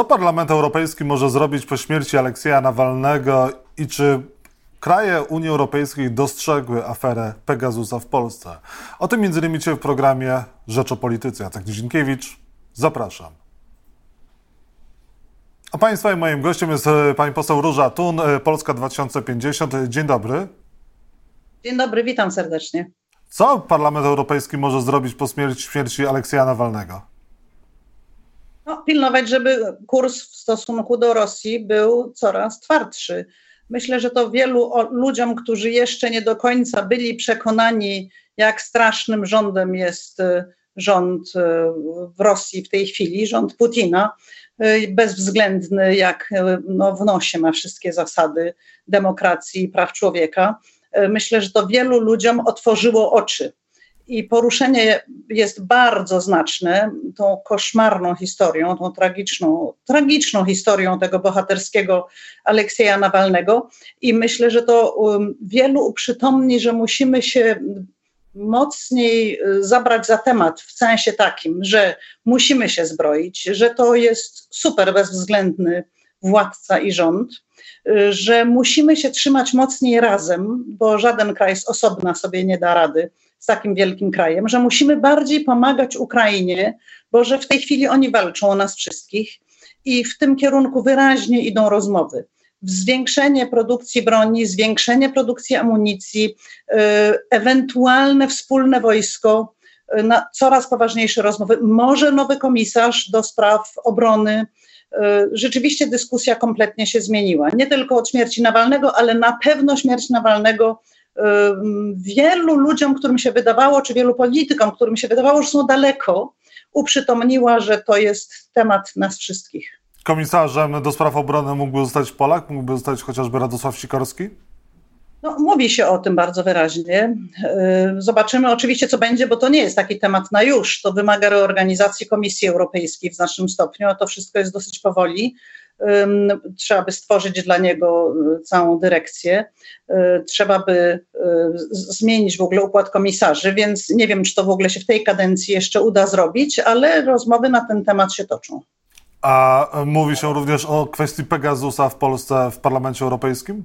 Co Parlament Europejski może zrobić po śmierci Aleksieja Nawalnego i czy kraje Unii Europejskiej dostrzegły aferę Pegasusa w Polsce? O tym między innymi w programie Rzecz o Polityce. Jacek Nizinkiewicz, zapraszam. A Państwa i moim gościem jest e, pani poseł Róża Tun, e, Polska 2050. Dzień dobry. Dzień dobry, witam serdecznie. Co Parlament Europejski może zrobić po śmierci, śmierci Aleksja Nawalnego? No, pilnować, żeby kurs w stosunku do Rosji był coraz twardszy. Myślę, że to wielu ludziom, którzy jeszcze nie do końca byli przekonani, jak strasznym rządem jest y, rząd y, w Rosji w tej chwili, rząd Putina, y, bezwzględny, jak no, w nosie ma wszystkie zasady demokracji i praw człowieka. Myślę, że to wielu ludziom otworzyło oczy i poruszenie jest bardzo znaczne tą koszmarną historią, tą tragiczną, tragiczną historią tego bohaterskiego Aleksieja Nawalnego. I myślę, że to um, wielu uprzytomni, że musimy się mocniej y, zabrać za temat w sensie takim, że musimy się zbroić, że to jest super bezwzględny władca i rząd, y, że musimy się trzymać mocniej razem, bo żaden kraj z osobna sobie nie da rady z takim wielkim krajem, że musimy bardziej pomagać Ukrainie, bo że w tej chwili oni walczą o nas wszystkich i w tym kierunku wyraźnie idą rozmowy. Zwiększenie produkcji broni, zwiększenie produkcji amunicji, y, ewentualne wspólne wojsko, y, coraz poważniejsze rozmowy, może nowy komisarz do spraw obrony. Y, rzeczywiście dyskusja kompletnie się zmieniła. Nie tylko od śmierci Nawalnego, ale na pewno śmierć Nawalnego wielu ludziom, którym się wydawało, czy wielu politykom, którym się wydawało, że są daleko, uprzytomniła, że to jest temat nas wszystkich. Komisarzem do spraw obrony mógłby zostać Polak, mógłby zostać chociażby Radosław Sikorski? No, mówi się o tym bardzo wyraźnie. Zobaczymy oczywiście, co będzie, bo to nie jest taki temat na już. To wymaga reorganizacji Komisji Europejskiej w znacznym stopniu, a to wszystko jest dosyć powoli trzeba by stworzyć dla niego y, całą dyrekcję, y, trzeba by y, zmienić w ogóle układ komisarzy, więc nie wiem, czy to w ogóle się w tej kadencji jeszcze uda zrobić, ale rozmowy na ten temat się toczą. A mówi się również o kwestii Pegasusa w Polsce w Parlamencie Europejskim?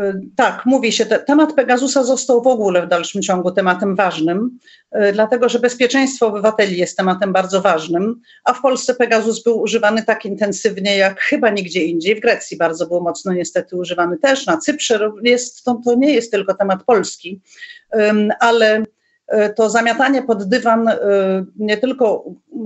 Y, tak, mówi się, temat Pegasusa został w ogóle w dalszym ciągu tematem ważnym, y, dlatego że bezpieczeństwo obywateli jest tematem bardzo ważnym, a w Polsce Pegasus był używany tak intensywnie jak chyba nigdzie indziej. W Grecji bardzo było mocno niestety używany też, na Cyprze jest, to, to nie jest tylko temat polski, ale to zamiatanie pod dywan e, nie tylko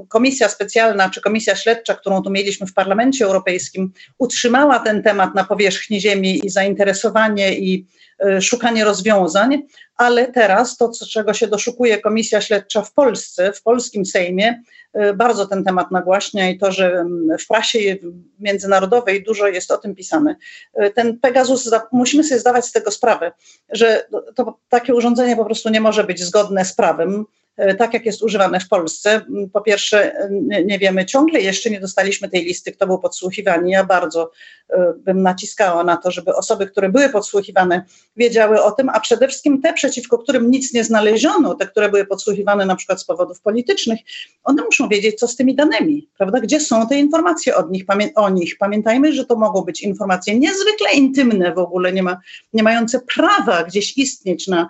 komisja specjalna czy komisja śledcza, którą tu mieliśmy w Parlamencie Europejskim, utrzymała ten temat na powierzchni ziemi i zainteresowanie i e, szukanie rozwiązań, ale teraz to, czego się doszukuje Komisja Śledcza w Polsce, w polskim Sejmie, y, bardzo ten temat nagłaśnia i to, że mm, w prasie międzynarodowej dużo jest o tym pisane. Y, ten Pegasus, musimy sobie zdawać z tego sprawę, że to, takie urządzenie po prostu nie może być zgodne z prawem. E, tak jak jest używane w Polsce. Po pierwsze, nie wiemy, ciągle jeszcze nie dostaliśmy tej listy, kto był podsłuchiwany. Ja bardzo e, bym naciskała na to, żeby osoby, które były podsłuchiwane, wiedziały o tym, a przede wszystkim te, przeciwko którym nic nie znaleziono, te, które były podsłuchiwane na przykład z powodów politycznych, one muszą wiedzieć, co z tymi danymi, prawda? Gdzie są te informacje od nich, o nich? Pamiętajmy, że to mogą być informacje niezwykle intymne w ogóle, nie, ma, nie mające prawa gdzieś istnieć na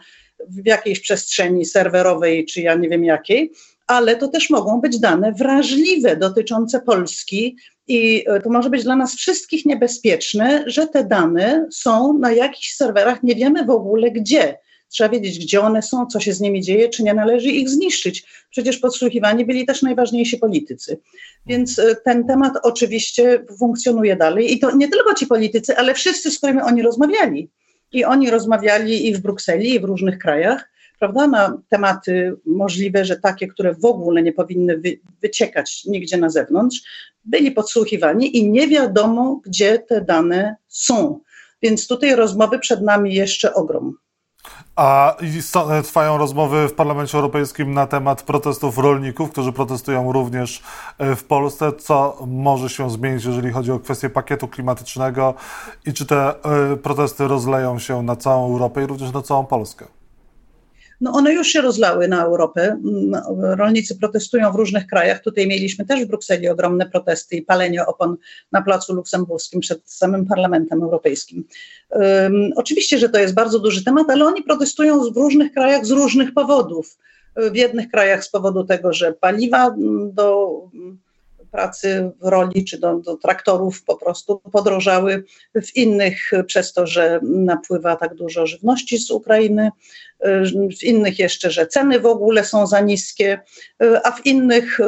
w jakiejś przestrzeni serwerowej, czy ja nie wiem jakiej, ale to też mogą być dane wrażliwe dotyczące Polski. I e, to może być dla nas wszystkich niebezpieczne, że te dane są na jakichś serwerach, nie wiemy w ogóle gdzie. Trzeba wiedzieć, gdzie one są, co się z nimi dzieje, czy nie należy ich zniszczyć. Przecież podsłuchiwani byli też najważniejsi politycy. Więc e, ten temat oczywiście funkcjonuje dalej. I to nie tylko ci politycy, ale wszyscy, z którymi oni rozmawiali i oni rozmawiali i w Brukseli, i w różnych krajach, prawda, na tematy możliwe, że takie, które w ogóle nie powinny wy, wyciekać nigdzie na zewnątrz, byli podsłuchiwani i nie wiadomo, gdzie te dane są. Więc tutaj rozmowy przed nami jeszcze ogrom. A trwają rozmowy w Parlamencie Europejskim na temat protestów rolników, którzy protestują również e, w Polsce. Co może się zmienić, jeżeli chodzi o kwestię pakietu klimatycznego i czy te e, protesty rozleją się na całą Europę i również na całą Polskę? No one już się rozlały na Europę. Rolnicy protestują w różnych krajach. Tutaj mieliśmy też w Brukseli ogromne protesty i palenie opon na Placu Luksemburskim przed samym Parlamentem Europejskim. Um, oczywiście, że to jest bardzo duży temat, ale oni protestują w różnych krajach z różnych powodów. W jednych krajach z powodu tego, że paliwa do pracy w roli czy do, do traktorów po prostu podrożały, w innych przez to, że napływa tak dużo żywności z Ukrainy, w innych jeszcze, że ceny w ogóle są za niskie, a w innych,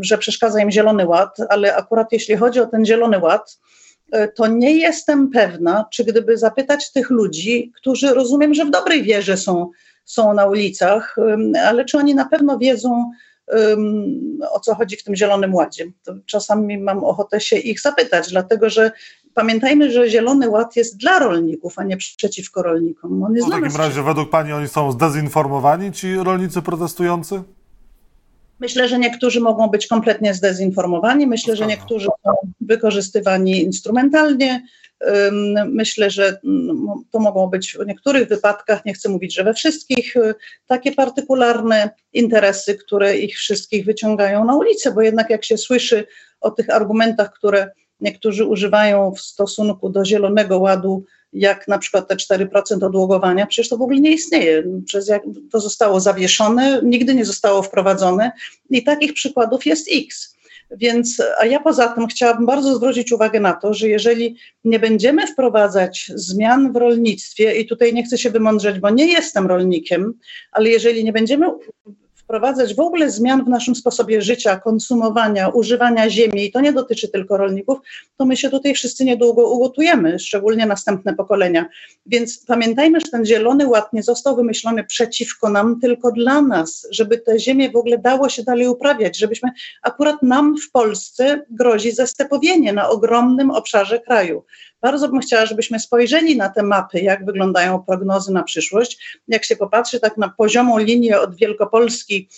że przeszkadza im Zielony Ład, ale akurat jeśli chodzi o ten Zielony Ład, to nie jestem pewna, czy gdyby zapytać tych ludzi, którzy rozumiem, że w dobrej wierze są, są na ulicach, ale czy oni na pewno wiedzą, o co chodzi w tym Zielonym Ładzie. To czasami mam ochotę się ich zapytać, dlatego że pamiętajmy, że Zielony Ład jest dla rolników, a nie przeciwko rolnikom. On jest w takim razie według Pani oni są zdezinformowani, ci rolnicy protestujący? Myślę, że niektórzy mogą być kompletnie zdezinformowani, myślę, że niektórzy są wykorzystywani instrumentalnie, Myślę, że mm, to mogą być w niektórych wypadkach, nie chcę mówić, że we wszystkich, y, takie partykularne interesy, które ich wszystkich wyciągają na ulicę, bo jednak jak się słyszy o tych argumentach, które niektórzy używają w stosunku do Zielonego Ładu, jak na przykład te 4% odłogowania, przecież to w ogóle nie istnieje. Przez jak to zostało zawieszone, nigdy nie zostało wprowadzone i takich przykładów jest X. Więc, a ja poza tym chciałabym bardzo zwrócić uwagę na to, że jeżeli nie będziemy wprowadzać zmian w rolnictwie, i tutaj nie chcę się wymądrzeć, bo nie jestem rolnikiem, ale jeżeli nie będziemy wprowadzać w ogóle zmian w naszym sposobie życia, konsumowania, używania ziemi, i to nie dotyczy tylko rolników, to my się tutaj wszyscy niedługo ugotujemy, szczególnie następne pokolenia. Więc pamiętajmy, że ten Zielony Ład nie został wymyślony przeciwko nam, tylko dla nas, żeby te ziemię w ogóle dało się dalej uprawiać, żebyśmy, akurat nam w Polsce grozi zestepowienie na ogromnym obszarze kraju. Bardzo bym chciała, żebyśmy spojrzeli na te mapy, jak wyglądają prognozy na przyszłość. Jak się popatrzy tak na poziomą linię od Wielkopolski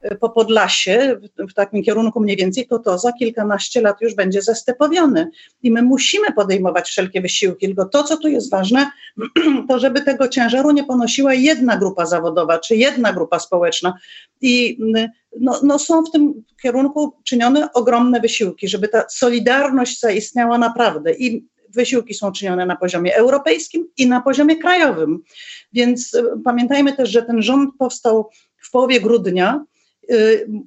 e, po Podlasie, w, takim kierunku mniej więcej, to to za kilkanaście lat już będzie zestepowione. I my musimy podejmować wszelkie wysiłki, tylko to, co tu jest ważne, to żeby tego ciężaru nie ponosiła jedna grupa zawodowa, czy jedna grupa społeczna. I no, no są w tym kierunku czynione ogromne wysiłki, żeby ta solidarność zaistniała naprawdę. I wysiłki są czynione na poziomie europejskim i na poziomie krajowym. Więc e, pamiętajmy też, że ten rząd powstał w połowie grudnia. E,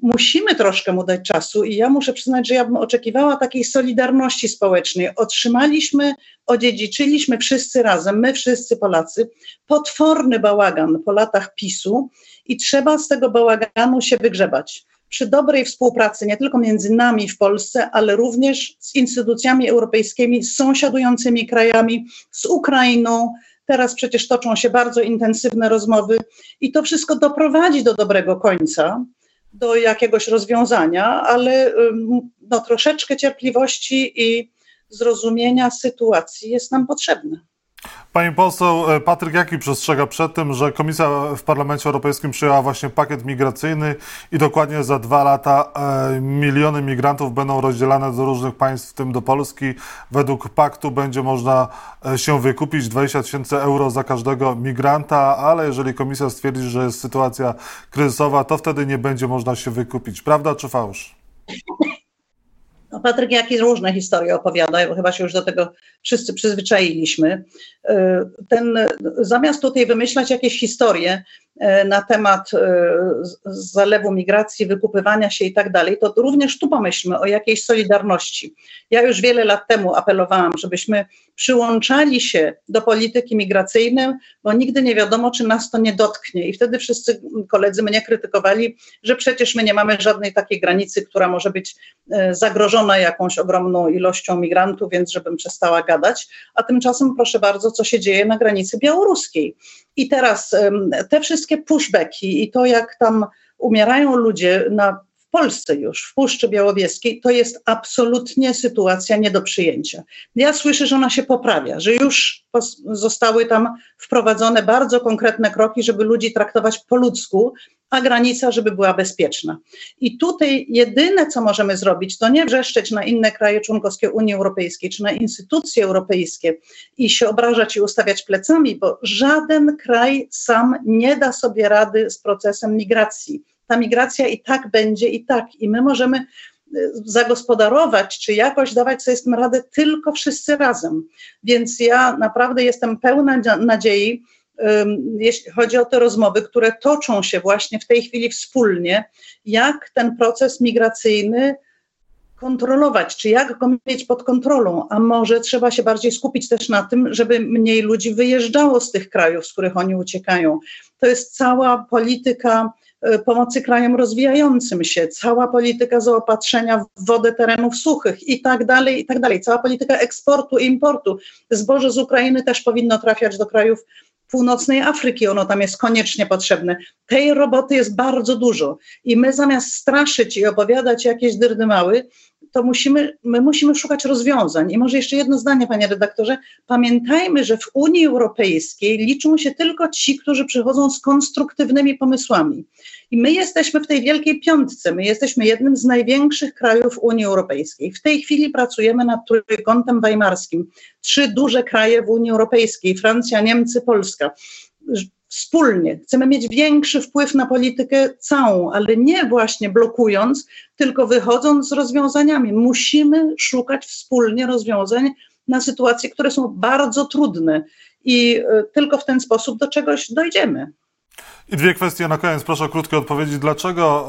musimy troszkę mu dać czasu i ja muszę przyznać, że ja bym oczekiwała takiej solidarności społecznej. Otrzymaliśmy, odziedziczyliśmy wszyscy razem, my wszyscy Polacy, potworny bałagan po latach PiSu i trzeba z tego bałaganu się wygrzebać przy dobrej współpracy nie tylko między nami w Polsce, ale również z instytucjami europejskimi, z sąsiadującymi krajami, z Ukrainą. Teraz przecież toczą się bardzo intensywne rozmowy i to wszystko doprowadzi do dobrego końca, do jakiegoś rozwiązania, ale no, troszeczkę cierpliwości i zrozumienia sytuacji jest nam potrzebne. Pani poseł, e, Patryk Jaki przestrzega przed tym, że Komisja w Parlamencie Europejskim przyjęła właśnie pakiet migracyjny i dokładnie za dwa lata e, miliony migrantów będą rozdzielane do różnych państw, w tym do Polski. Według paktu będzie można e, się wykupić 20 tysięcy euro za każdego migranta, ale jeżeli Komisja stwierdzi, że jest sytuacja kryzysowa, to wtedy nie będzie można się wykupić. Prawda czy fałsz? No Patryk jakieś różne historie opowiada, bo chyba się już do tego wszyscy przyzwyczailiśmy. E, ten, zamiast tutaj wymyślać jakieś historie na temat e, zalewu migracji, wykupywania się i tak dalej, to również tu pomyślmy o jakiejś solidarności. Ja już wiele lat temu apelowałam, żebyśmy przyłączali się do polityki migracyjnej, bo nigdy nie wiadomo, czy nas to nie dotknie. I wtedy wszyscy koledzy mnie krytykowali, że przecież my nie mamy żadnej takiej granicy, która może być zagrożona jakąś ogromną ilością migrantów, więc żebym przestała gadać. A tymczasem, proszę bardzo, co się dzieje na granicy białoruskiej. I teraz te wszystkie pushbacki i to, jak tam umierają ludzie na w Polsce już, w Puszczy Białowieskiej, to jest absolutnie sytuacja nie do przyjęcia. Ja słyszę, że ona się poprawia, że już zostały tam wprowadzone bardzo konkretne kroki, żeby ludzi traktować po ludzku, a granica, żeby była bezpieczna. I tutaj jedyne, co możemy zrobić, to nie wrzeszczeć na inne kraje członkowskie Unii Europejskiej czy na instytucje europejskie i się obrażać i ustawiać plecami, bo żaden kraj sam nie da sobie rady z procesem migracji. Ta migracja i tak będzie, i tak. I my możemy y, zagospodarować, czy jakoś dawać sobie z tym radę tylko wszyscy razem. Więc ja naprawdę jestem pełna nadziei, jeśli chodzi o te rozmowy, które toczą się właśnie w tej chwili wspólnie, jak ten proces migracyjny kontrolować, czy jak go mieć pod kontrolą, a może trzeba się bardziej skupić też na tym, żeby mniej ludzi wyjeżdżało z tych krajów, z których oni uciekają. To jest cała polityka pomocy krajom rozwijającym się, cała polityka zaopatrzenia w wodę terenów suchych i tak dalej, i tak dalej. Cała polityka eksportu i importu. Zboże z Ukrainy też powinno trafiać do krajów północnej Afryki, ono tam jest koniecznie potrzebne. Tej roboty jest bardzo dużo i my zamiast straszyć i opowiadać jakieś dyrdymały, to musimy, my musimy szukać rozwiązań. I może jeszcze jedno zdanie, panie redaktorze. Pamiętajmy, że w Unii Europejskiej liczą się tylko ci, którzy przychodzą z konstruktywnymi pomysłami. I my jesteśmy w tej wielkiej piątce. My jesteśmy jednym z największych krajów Unii Europejskiej. W tej chwili pracujemy nad trójkątem weimarskim. Trzy duże kraje w Unii Europejskiej Francja, Niemcy, Polska wspólnie. Chcemy mieć większy wpływ na politykę całą, ale nie właśnie blokując, tylko wychodząc z rozwiązaniami. Musimy szukać wspólnie rozwiązań na sytuacje, które są bardzo trudne i e, tylko w ten sposób do czegoś dojdziemy. I dwie kwestie na koniec, proszę o krótkie odpowiedzi. Dlaczego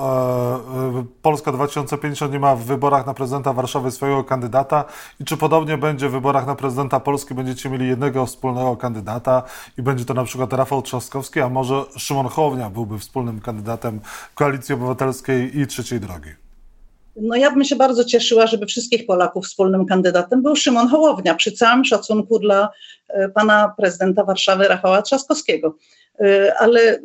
e, e Polska 2050 nie ma w wyborach na prezydenta Warszawy swojego kandydata i czy podobnie będzie w wyborach na prezydenta Polski będziecie mieli jednego wspólnego kandydata i będzie to na przykład Rafał Trzaskowski, a może Szymon Hołownia byłby wspólnym kandydatem Koalicji Obywatelskiej i Trzeciej Drogi? No ja bym się bardzo cieszyła, żeby wszystkich Polaków wspólnym kandydatem był Szymon Hołownia, przy całym szacunku dla e, pana prezydenta Warszawy Rafała Trzaskowskiego. E, ale e,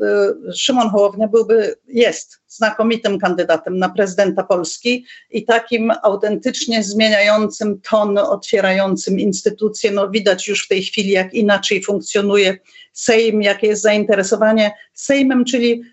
Szymon Hołownia byłby, jest znakomitym kandydatem na prezydenta Polski i takim autentycznie zmieniającym ton, otwierającym instytucje. No widać już w tej chwili, jak inaczej funkcjonuje Sejm, jakie jest zainteresowanie Sejmem, czyli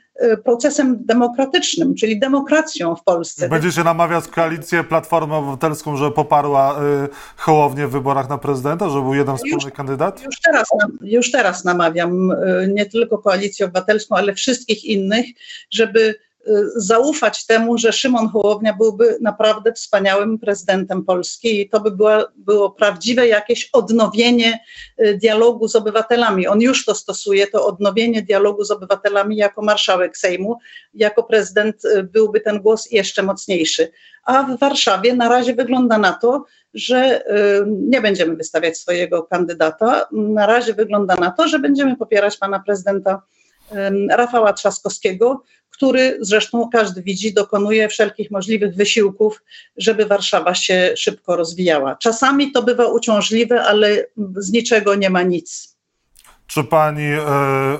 procesem demokratycznym, czyli demokracją w Polsce. Będziecie namawiać koalicję Platformę Obywatelską, że poparła y, Hołownię w wyborach na prezydenta, żeby był jeden wspólny już, kandydat? Już teraz, już teraz namawiam y, nie tylko koalicję obywatelską, ale wszystkich innych, żeby Y, zaufać temu, że Szymon Hołownia byłby naprawdę wspaniałym prezydentem Polski i to by była, było prawdziwe jakieś odnowienie y, dialogu z obywatelami. On już to stosuje, to odnowienie dialogu z obywatelami jako marszałek Sejmu, jako prezydent y, byłby ten głos jeszcze mocniejszy. A w Warszawie na razie wygląda na to, że nie będziemy wystawiać swojego kandydata. Na razie wygląda na to, że będziemy popierać pana prezydenta Rafała Trzaskowskiego, który zresztą każdy widzi, dokonuje wszelkich możliwych wysiłków, żeby Warszawa się szybko rozwijała. Czasami to bywa uciążliwe, ale z niczego nie ma nic. Czy pani y,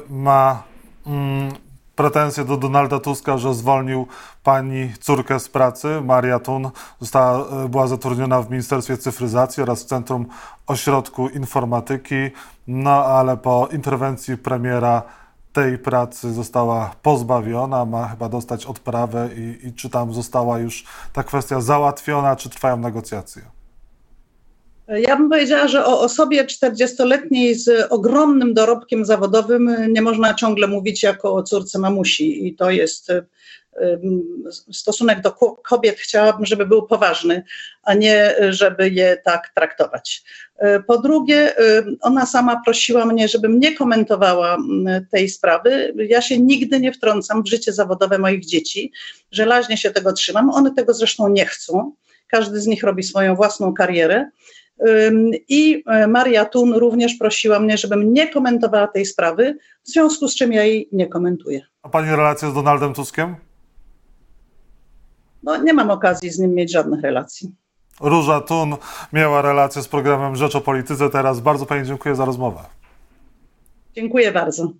ma mm, pretensje do Donalda Tuska, że zwolnił pani córkę z pracy? Maria Tun została, e, była zatrudniona w Ministerstwie Cyfryzacji oraz w Centrum Ośrodku Informatyki, no ale po interwencji premiera tej pracy została pozbawiona, ma chyba dostać odprawę i, i czy tam została już ta kwestia załatwiona, czy trwają negocjacje? Ja bym powiedziała, że o osobie 40-letniej z ogromnym dorobkiem zawodowym nie można ciągle mówić jako o córce mamusi i to jest stosunek do kobiet chciałabym, żeby był poważny, a nie żeby je tak traktować. E, po drugie, ona sama prosiła mnie, żebym nie komentowała tej sprawy. Ja się nigdy nie wtrącam w życie zawodowe moich dzieci. Żelaźnie się tego trzymam. One tego zresztą nie chcą. Każdy z nich robi swoją własną karierę. I Maria Tun również prosiła mnie, żebym nie komentowała tej sprawy, w związku z czym ja jej nie komentuję. A pani relacja z Donaldem Tuskiem? No, nie mam okazji z nim mieć żadnych relacji. Róża Tun miała relację z programem Rzecz o Polityce. Teraz bardzo Pani dziękuję za rozmowę. Dziękuję bardzo.